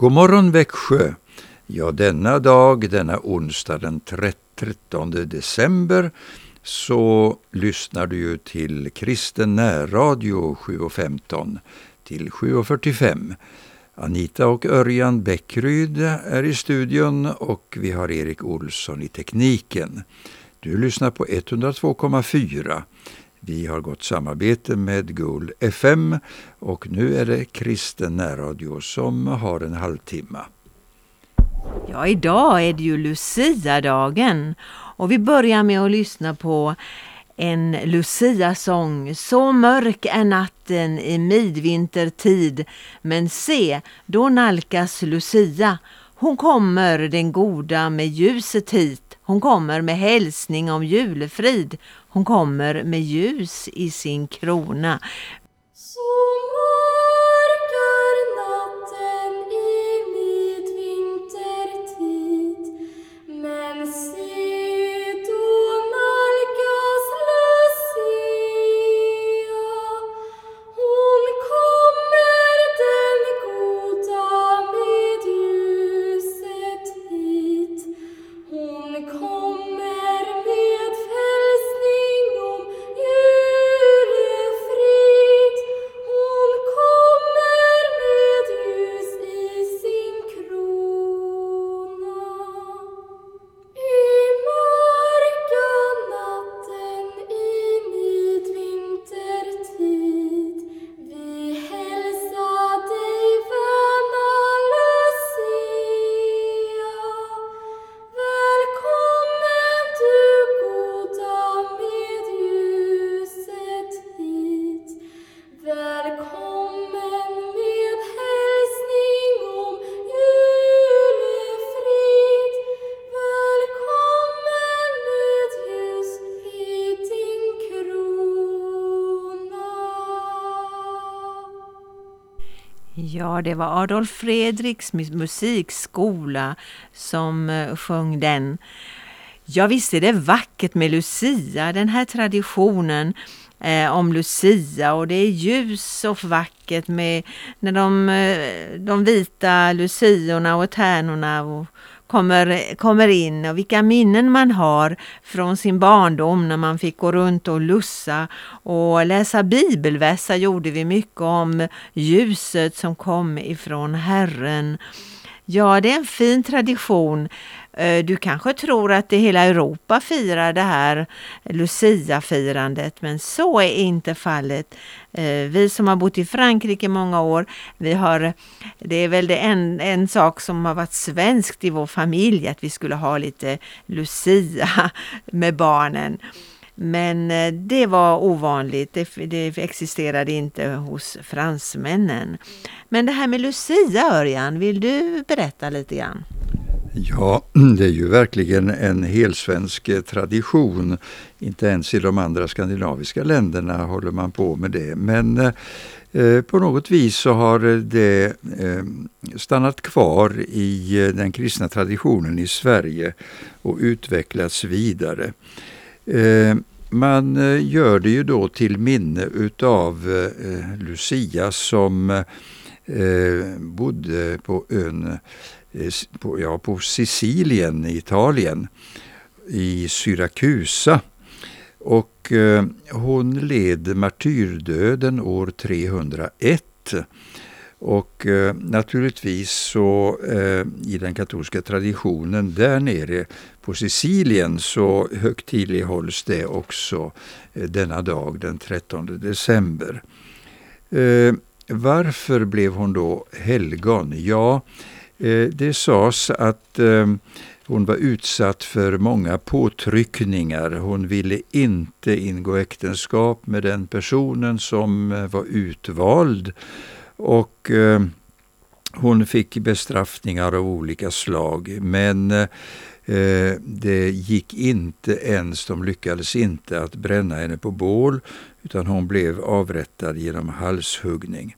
God morgon Växjö! Ja, denna dag, denna onsdag den 13 december, så lyssnar du ju till kristen närradio 7.15 till 7.45. Anita och Örjan Bäckryd är i studion och vi har Erik Olsson i tekniken. Du lyssnar på 102,4. Vi har gått samarbete med Gull FM och nu är det kristen närradio som har en halvtimme. Ja, idag är det ju Lucia-dagen och vi börjar med att lyssna på en Lucia-sång. Så mörk är natten i midvintertid, men se, då nalkas Lucia. Hon kommer den goda med ljuset hit. Hon kommer med hälsning om julfrid, Hon kommer med ljus i sin krona. Ja, det var Adolf Fredriks musikskola som eh, sjöng den. Ja, visst är det vackert med Lucia, den här traditionen eh, om Lucia och det är ljus och vackert med när de, eh, de vita luciorna och tärnorna och kommer, kommer in och vilka minnen man har från sin barndom när man fick gå runt och lussa och läsa bibelvässa gjorde vi mycket om ljuset som kom ifrån Herren. Ja, det är en fin tradition eh, du kanske tror att det hela Europa firar det här Lucia-firandet, men så är inte fallet. Eh, vi som har bott i Frankrike många år, vi har, det är väl det en, en sak som har varit svenskt i vår familj, att vi skulle ha lite Lucia med barnen. Men eh, det var ovanligt, det, det, existerade inte hos fransmännen. Men det här med Lucia, Örjan, vill du berätta lite grann? Ja, det är ju verkligen en helsvensk eh, tradition. Inte ens i de andra skandinaviska länderna håller man på med det. Men eh, eh på något vis så har det eh, stannat kvar i den kristna traditionen i Sverige och utvecklats vidare. Eh, man eh, gör det ju då till minne utav eh, Lucia som eh, bodde på ön på, ja, på Sicilien i Italien, i Syrakusa. Och eh, hon led martyrdöden år 301. Och eh, naturligtvis så eh, i den katolska traditionen där nere på Sicilien så högtidlighålls det också eh, denna dag den 13 december. Eh, varför blev hon då helgon? Ja, Eh, det sades att eh, hon var utsatt för många påtryckningar. Hon ville inte ingå äktenskap med den personen som eh, var utvald. Och eh, hon fick bestraffningar av olika slag. Men eh, det gick inte ens, de lyckades inte att bränna henne på bål utan hon blev avrättad genom halshuggning.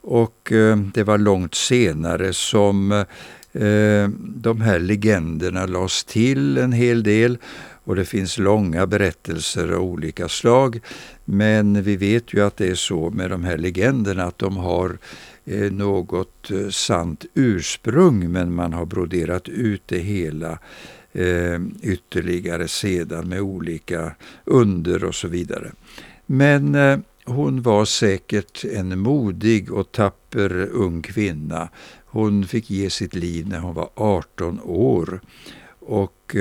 Och eh, det var långt senare som eh, de här legenderna lades till en hel del och det finns långa berättelser av olika slag. Men vi vet ju att det är så med de här legenderna att de har eh, något eh, sant ursprung men man har broderat ut det hela eh, ytterligare sedan med olika under och så vidare. Men hon var säkert en modig och tapper ung kvinna. Hon fick ge sitt liv när hon var 18 år. Och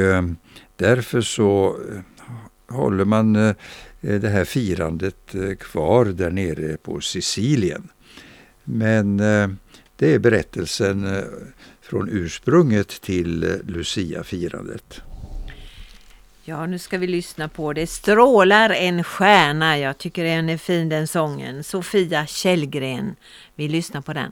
därför så eh, håller man eh, eh, det här firandet kvar där nere på Sicilien. Men det är berättelsen från ursprunget till Lucia-firandet. Ja, nu ska vi lyssna på Det strålar en stjärna. Jag tycker den är fin den sången. Sofia Källgren. Vi lyssnar på den.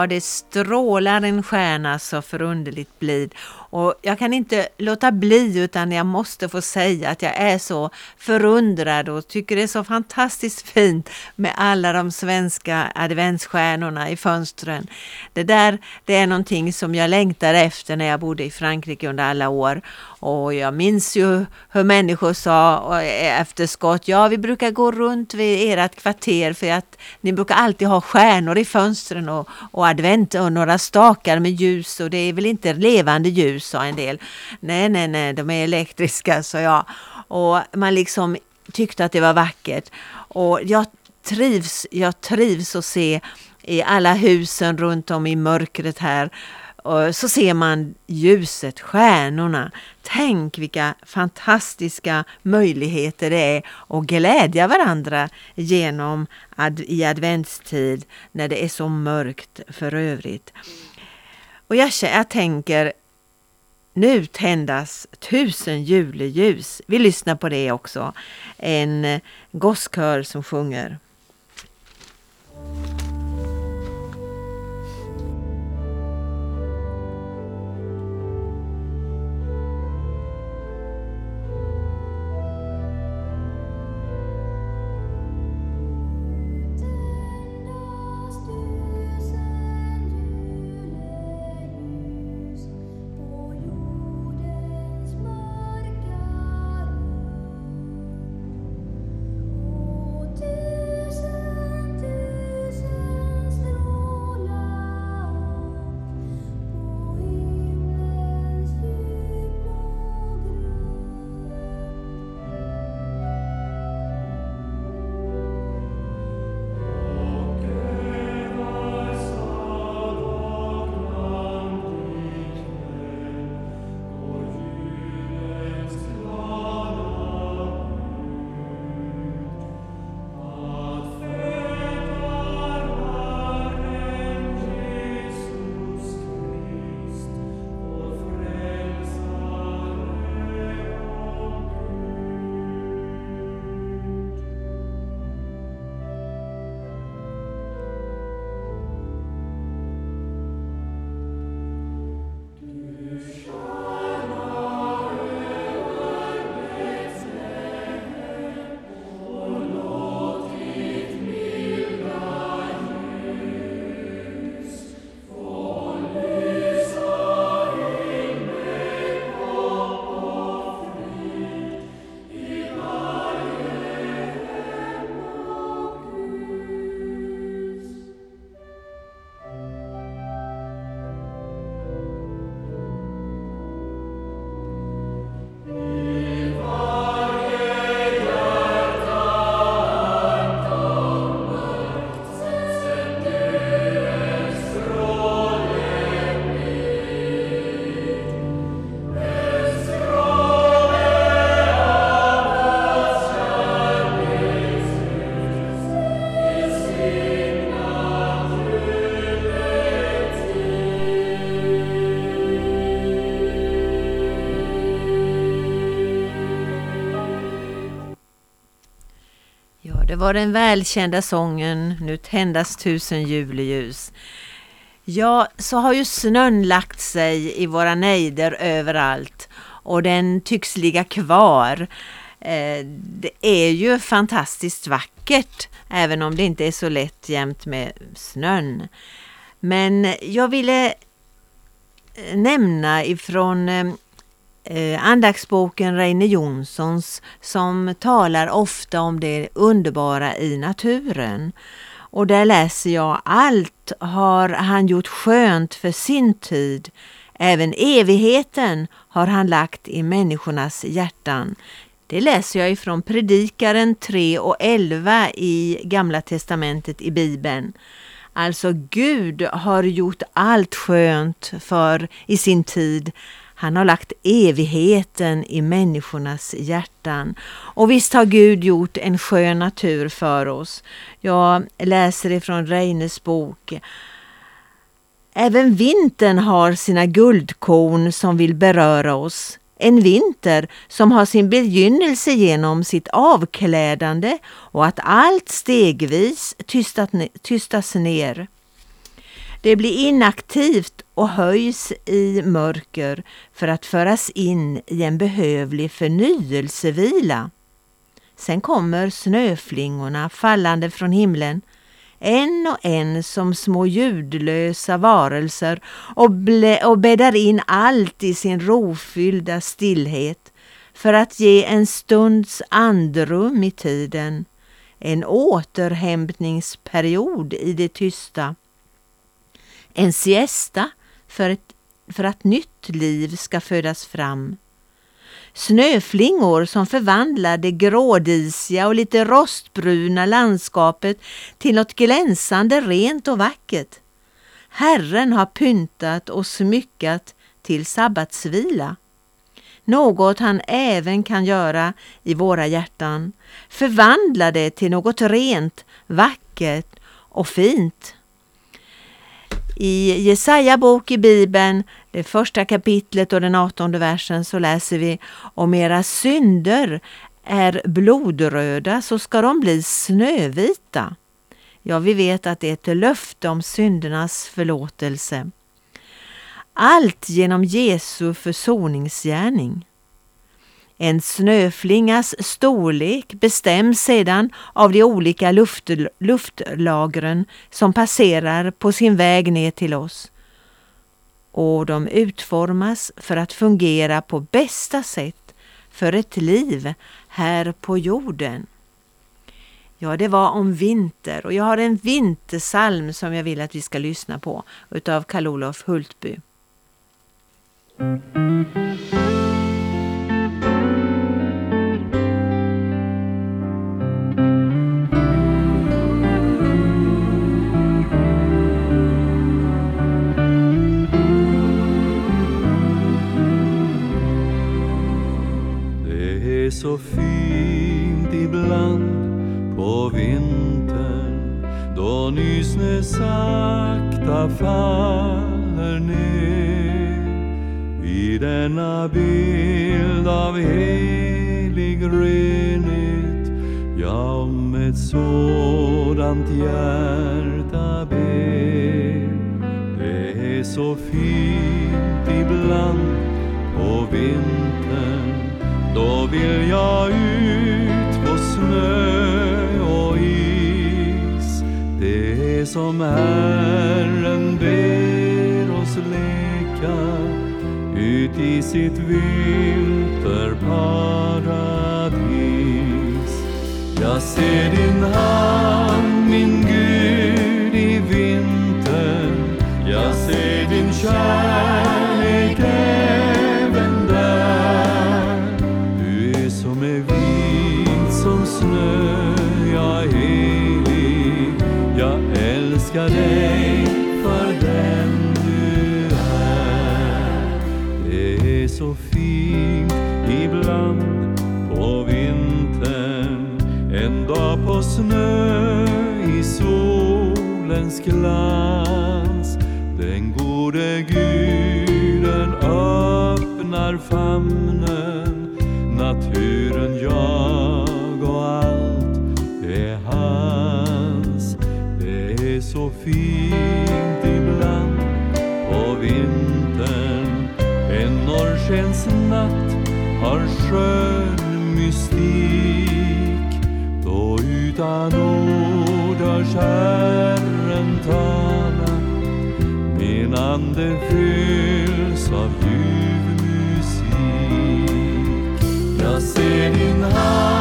Ja, det strålar en stjärna så förunderligt blid. Och jag kan inte låta bli utan jag måste få säga att jag är så förundrad och tycker det är så fantastiskt fint med alla de svenska adventsstjärnorna i fönstren. Det där det är någonting som jag längtar efter när jag bodde i Frankrike under alla år. Och jag minns ju hur människor sa eh, efter skott, ja vi brukar gå runt vid ert kvarter för att ni brukar alltid ha stjärnor i fönstren och, och advent och några stakar med ljus och det är väl inte levande ljus, sa en del. Nej, nej, nej, de är elektriska, sa jag. Och man liksom tyckte att det var vackert. Och jag trivs, jag trivs att se i alla husen runt om i mörkret här så ser man ljuset, stjärnorna. Tänk vilka fantastiska möjligheter det är att glädja varandra genom ad, i adventstid när det är så mörkt för övrigt. Och jag, jag tänker, nu tändas tusen juleljus. Vi lyssnar på det också. En gosskör som sjunger. Var den välkända sången Nu tändas tusen juleljus. Ja, så har ju snön lagt sig i våra nejder överallt och den tycks ligga kvar. Eh, det är ju fantastiskt vackert även om det inte är så lätt jämt med snön. Men jag ville eh, nämna ifrån eh, Eh, andaktsboken Reine Jonssons som talar ofta om det underbara i naturen. Och där läser jag allt har han gjort skönt för sin tid. Även evigheten har han lagt i människornas hjärtan. Det läser jag ifrån Predikaren 3 och 11 i Gamla testamentet i Bibeln. Alltså Gud har gjort allt skönt för i sin tid. Han har lagt evigheten i människornas hjärtan. Och visst har Gud gjort en skön natur för oss. Jag läser ifrån Reines bok. Även vintern har sina guldkorn som vill beröra oss. En vinter som har sin begynnelse genom sitt avklädande och att allt stegvis tystas ner. Det blir inaktivt och höjs i mörker för att föras in i en behövlig förnyelsevila. Sen kommer snöflingorna fallande från himlen, en och en som små ljudlösa varelser och, och bäddar in allt i sin rofyllda stillhet för att ge en stunds andrum i tiden, en återhämtningsperiod i det tysta en siesta för, ett, för att nytt liv ska födas fram. Snöflingor som förvandlar det grådisiga och lite rostbruna landskapet till något glänsande rent och vackert. Herren har pyntat och smyckat till sabbatsvila. Något han även kan göra i våra hjärtan. Förvandla det till något rent, vackert och fint. I Jesaja bok i Bibeln, det första kapitlet och den artonde versen så läser vi om era synder är blodröda så ska de bli snövita. Ja, vi vet att det är ett löfte om syndernas förlåtelse. Allt genom Jesu försoningsgärning. En snöflingas storlek bestäms sedan av de olika luft, luftlagren som passerar på sin väg ner till oss. Och de utformas för att fungera på bästa sätt för ett liv här på jorden. Ja, det var om vinter och jag har en vintersalm som jag vill att vi ska lyssna på utav Karl-Olof Hultby. Mm. Denna bild av helig renhet. Ja, om ett sådant hjärta ber. Det är så fint ibland på vintern. Då vill jag ut på snö och is. Det är som Herren ber oss leka ut i sitt vinterparadis. Jag ser din hand, min Gud, i vintern Jag ser din kärlek solens glans. Den gode guden öppnar famnen, naturen, jag och allt är hans. Det är så fint ibland på vintern. En norrskensnatt har skön mystik. Då utan ord hörs här Min ande fylls av ljuv musik. Jag ser din hand,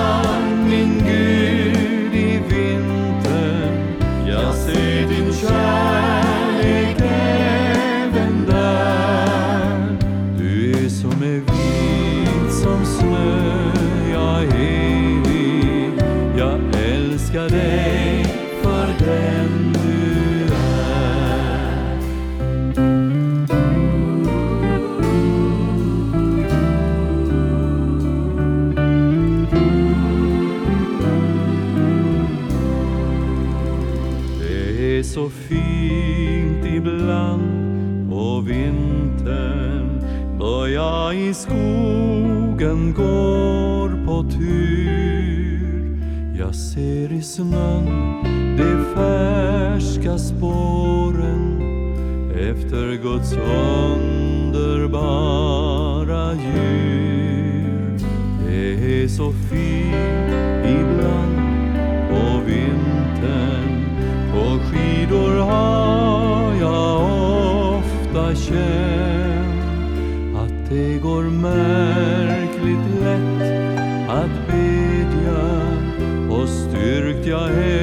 styrkt jag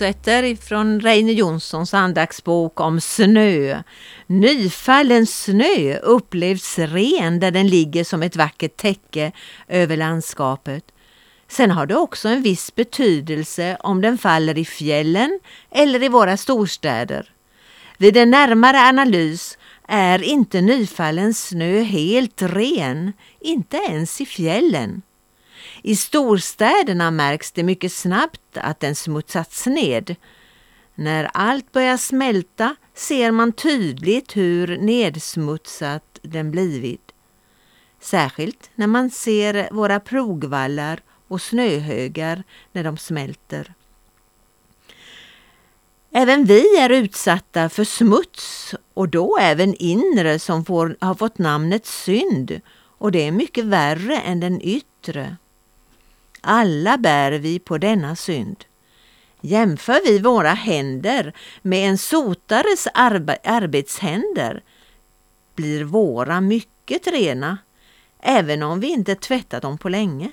fortsätter ifrån Reine Jonssons andaktsbok om snö. Nyfallen snö upplevs ren där den ligger som ett vackert täcke över landskapet. Sen har det också en viss betydelse om den faller i fjällen eller i våra storstäder. Vid en närmare analys är inte nyfallen snö helt ren, inte ens i fjällen. I storstäderna märks det mycket snabbt att den smutsats ned. När allt börjar smälta ser man tydligt hur nedsmutsat den blivit. Särskilt när man ser våra plogvallar och snöhögar när de smälter. Även vi är utsatta för smuts och då även inre som får, har fått namnet synd och det är mycket värre än den yttre. Alla bär vi på denna synd. Jämför vi våra händer med en sotares arbe arbetshänder blir våra mycket rena, även om vi inte tvättat dem på länge.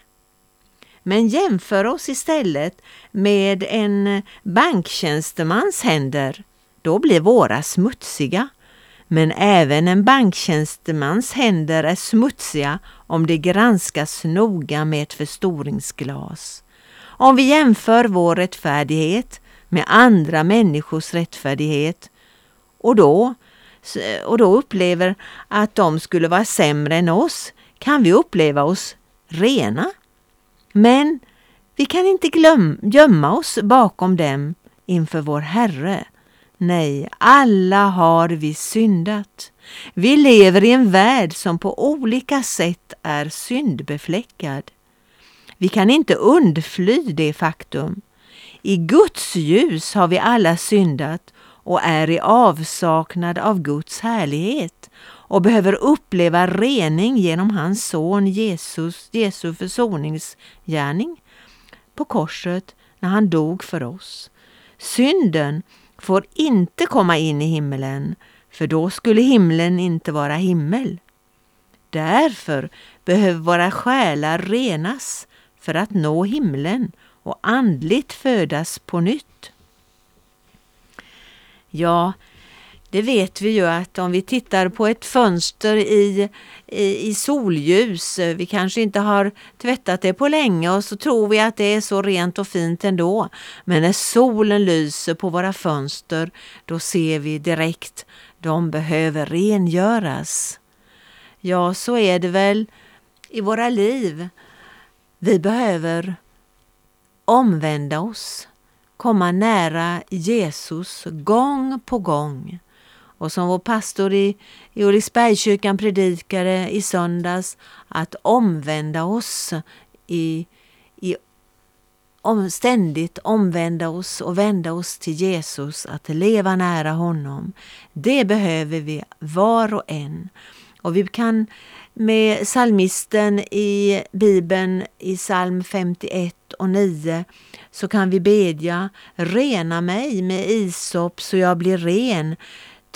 Men jämför oss istället med en banktjänstemans händer, då blir våra smutsiga. Men även en banktjänstemans händer är smutsiga om de granskas noga med ett förstoringsglas. Om vi jämför vår rättfärdighet med andra människors rättfärdighet och då, och då upplever att de skulle vara sämre än oss kan vi uppleva oss rena. Men vi kan inte glöm, gömma oss bakom dem inför vår Herre. Nej, alla har vi syndat. Vi lever i en värld som på olika sätt är syndbefläckad. Vi kan inte undfly det faktum. I Guds ljus har vi alla syndat och är i avsaknad av Guds härlighet och behöver uppleva rening genom hans son Jesus, Jesu försoningsgärning på korset när han dog för oss. Synden får inte komma in i himmelen, för då skulle himlen inte vara himmel. Därför behöver våra själar renas för att nå himlen och andligt födas på nytt. Ja, det vet vi ju att om vi tittar på ett fönster i, i, i, solljus, eh, vi kanske inte har tvättat det på länge och så tror vi att det är så rent och fint ändå. Men när solen lyser på våra fönster, då ser vi direkt, de behöver rengöras. Ja, så är det väl i våra liv. Vi behöver omvända oss, komma nära Jesus gång på gång. Och som vår pastor i, i Ulriksbergskyrkan predikade i söndags, att omvända oss i, i om, ständigt omvända oss och vända oss till Jesus, att leva nära honom. Det behöver vi var och en. Och vi kan med psalmisten i Bibeln i psalm 51 och 9 så kan vi bedja Rena mig med isop så jag blir ren,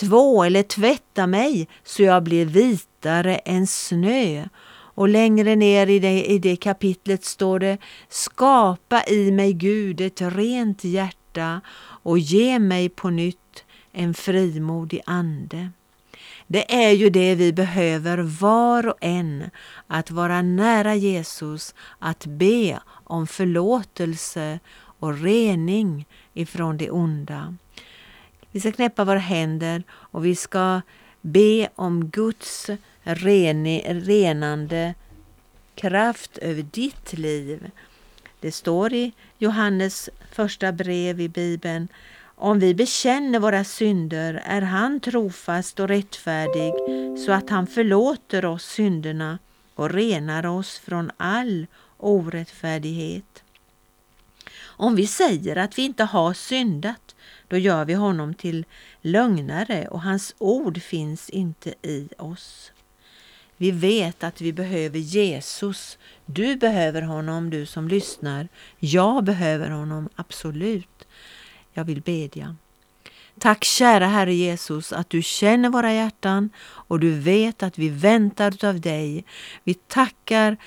två eller tvätta mig så jag blir vitare än snö. Och längre ner i det, i det kapitlet står det Skapa i mig Gud ett rent hjärta och ge mig på nytt en frimodig ande. Det är ju det vi behöver var och en, att vara nära Jesus, att be om förlåtelse och rening ifrån det onda. Vi ska knäppa våra händer och vi ska be om Guds renande kraft över ditt liv. Det står i Johannes första brev i Bibeln om vi bekänner våra synder är han trofast och rättfärdig så att han förlåter oss synderna och renar oss från all orättfärdighet. Om vi säger att vi inte har syndat, då gör vi honom till lögnare och hans ord finns inte i oss. Vi vet att vi behöver Jesus. Du behöver honom, du som lyssnar. Jag behöver honom, absolut. Jag vill bedja. Tack kära Herre Jesus att du känner våra hjärtan och du vet att vi väntar av dig. Vi tackar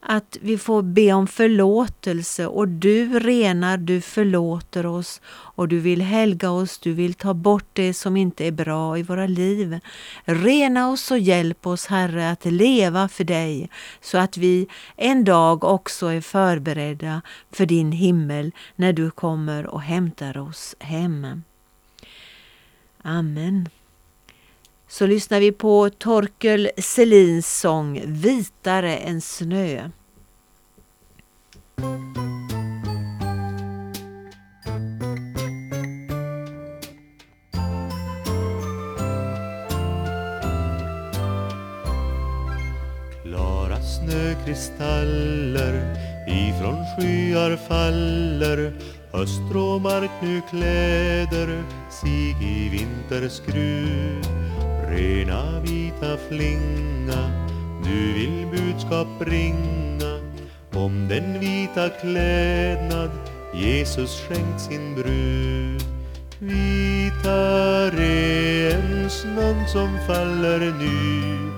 att vi får be om förlåtelse och du renar, du förlåter oss och du vill helga oss, du vill ta bort det som inte är bra i våra liv. Rena oss och hjälp oss Herre att leva för dig så att vi en dag också är förberedda för din himmel när du kommer och hämtar oss hem. Amen så lyssnar vi på Torkel Selins sång Vitare än snö. Klara snökristaller ifrån skyar faller Höst mark nu kläder sig i vinterskrud Rena vita flinga, du vill budskap bringa om den vita klädnad Jesus skänkt sin brud. Vitare än snön som faller nu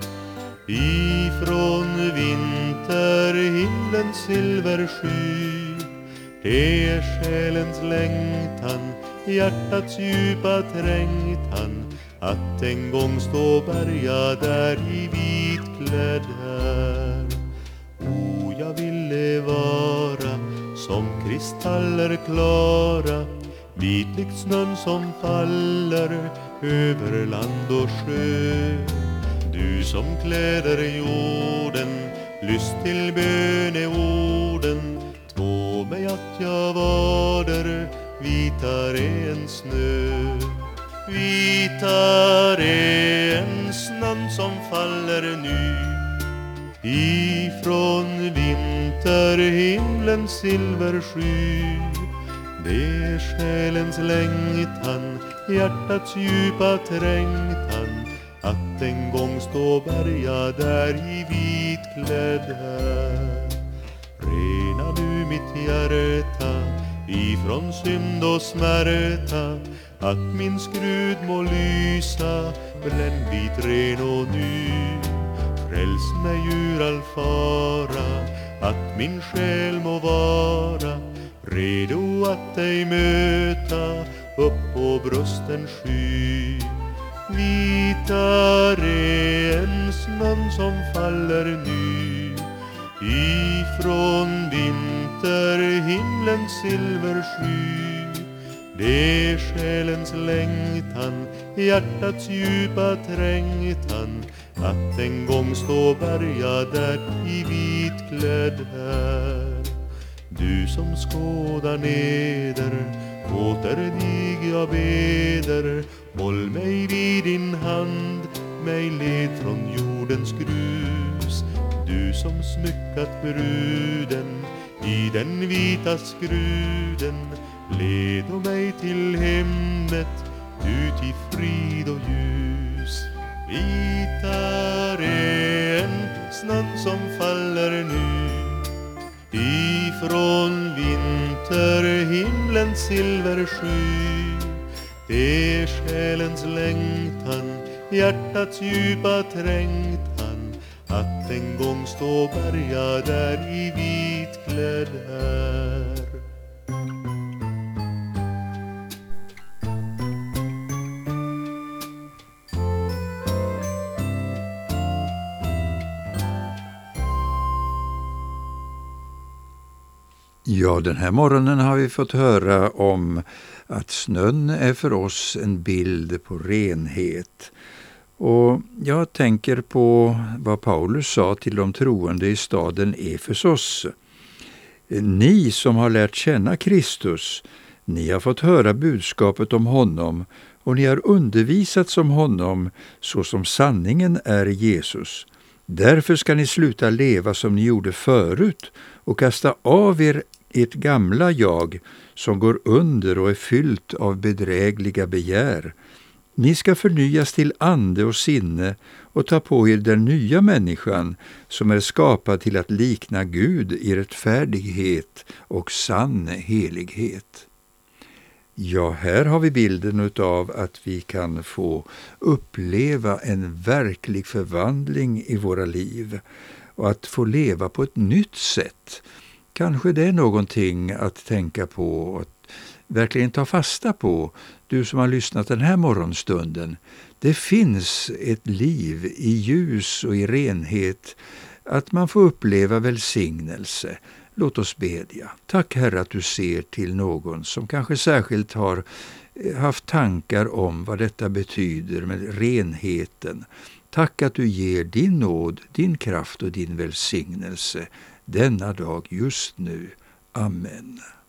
ifrån vinterhimlens silversky. Det är själens längtan, hjärtats djupa trängtan att en gång stå bärgad där i vitklädd här. O, jag ville vara som kristaller klara vitlikt snön som faller över land och sjö. Du som kläder jorden, lyst till böneorden två mig att jag var där vitare än snö. Vitare än snön som faller nu ifrån vinterhimlens silversky. Det är själens längtan, hjärtats djupa trängtan att en gång stå bärgad där i vitklädd här. Rena nu mitt hjärta ifrån synd och smärta att min skrud må lysa bländvit, ren och ny. Fräls mig ur all fara, att min själ må vara redo att dig möta upp på brösten sky. vitare än snön som faller ny ifrån vinterhimlens silversky. Det är själens längtan, hjärtats djupa trängtan att en gång stå bärgad där i vitklädd här. Du som skådar neder, åter dig jag beder, håll mig vid din hand, mig led från jordens grus. Du som smyckat bruden i den vita skruden, led mig till hemmet ut i frid och ljus. Vitare än snön som faller nu ifrån vinterhimlens silversky. Det är själens längtan, hjärtats djupa trängtan att en gång stå bärgad där i vitklädd här. Ja, den här morgonen har vi fått höra om att snön är för oss en bild på renhet. Och jag tänker på vad Paulus sa till de troende i staden Efesos. Ni som har lärt känna Kristus, ni har fått höra budskapet om honom och ni har undervisats om honom så som sanningen är i Jesus. Därför ska ni sluta leva som ni gjorde förut och kasta av er ert gamla jag som går under och är fyllt av bedrägliga begär. Ni ska förnyas till ande och sinne och ta på er den nya människan som är skapad till att likna Gud i rättfärdighet och sann helighet. Ja, här har vi bilden av att vi kan få uppleva en verklig förvandling i våra liv och att få leva på ett nytt sätt. Kanske det är någonting att tänka på och att verkligen ta fasta på, du som har lyssnat den här morgonstunden. Det finns ett liv i ljus och i renhet, att man får uppleva välsignelse. Låt oss bedja. Tack Herre att du ser till någon som kanske särskilt har eh, haft tankar om vad detta betyder med renheten. Tack att du ger din nåd, din kraft och din välsignelse denna dag just nu. Amen.